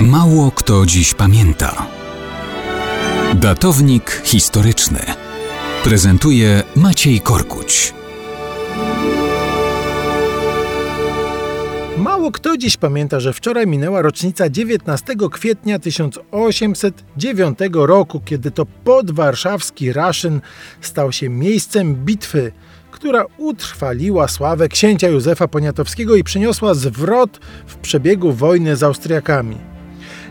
Mało kto dziś pamięta. Datownik historyczny prezentuje Maciej Korkuć. Mało kto dziś pamięta, że wczoraj minęła rocznica 19 kwietnia 1809 roku, kiedy to podwarszawski Raszyn stał się miejscem bitwy, która utrwaliła sławę księcia Józefa Poniatowskiego i przyniosła zwrot w przebiegu wojny z Austriakami.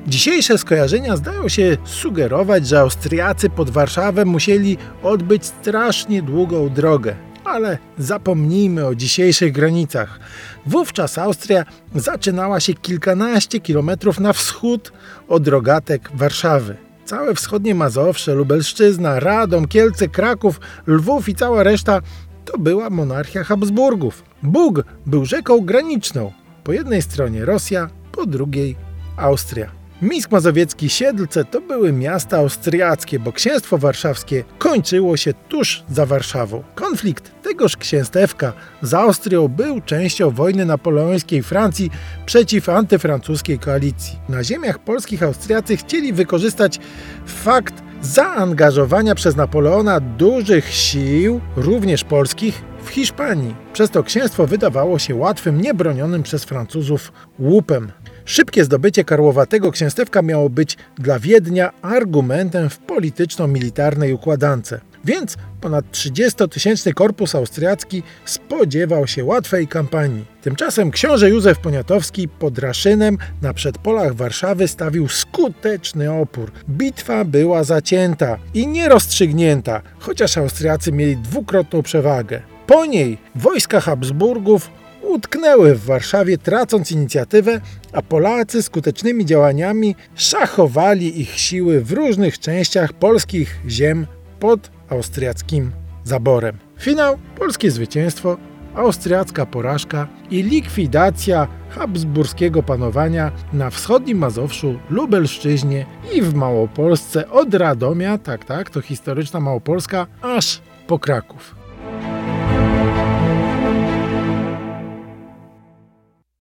Dzisiejsze skojarzenia zdają się sugerować, że Austriacy pod Warszawę musieli odbyć strasznie długą drogę. Ale zapomnijmy o dzisiejszych granicach. Wówczas Austria zaczynała się kilkanaście kilometrów na wschód od rogatek Warszawy. Całe wschodnie Mazowsze, Lubelszczyzna, Radom, Kielce, Kraków, Lwów i cała reszta to była monarchia Habsburgów. Bóg był rzeką graniczną. Po jednej stronie Rosja, po drugiej Austria. Mińsk Mazowiecki Siedlce to były miasta austriackie, bo księstwo warszawskie kończyło się tuż za Warszawą. Konflikt tegoż księstewka z Austrią był częścią wojny napoleońskiej Francji przeciw antyfrancuskiej koalicji. Na ziemiach polskich Austriacy chcieli wykorzystać fakt zaangażowania przez Napoleona dużych sił, również polskich, w Hiszpanii. Przez to księstwo wydawało się łatwym, niebronionym przez Francuzów łupem. Szybkie zdobycie karłowatego księstewka miało być dla Wiednia argumentem w polityczno-militarnej układance. Więc ponad 30-tysięczny korpus austriacki spodziewał się łatwej kampanii. Tymczasem książę Józef Poniatowski pod Raszynem na przedpolach Warszawy stawił skuteczny opór. Bitwa była zacięta i nierozstrzygnięta, chociaż Austriacy mieli dwukrotną przewagę. Po niej wojska Habsburgów utknęły w Warszawie, tracąc inicjatywę, a Polacy skutecznymi działaniami szachowali ich siły w różnych częściach polskich ziem pod austriackim zaborem. Finał polskie zwycięstwo, austriacka porażka i likwidacja habsburskiego panowania na wschodnim Mazowszu, Lubelszczyźnie i w Małopolsce od Radomia, tak, tak, to historyczna Małopolska, aż po Kraków.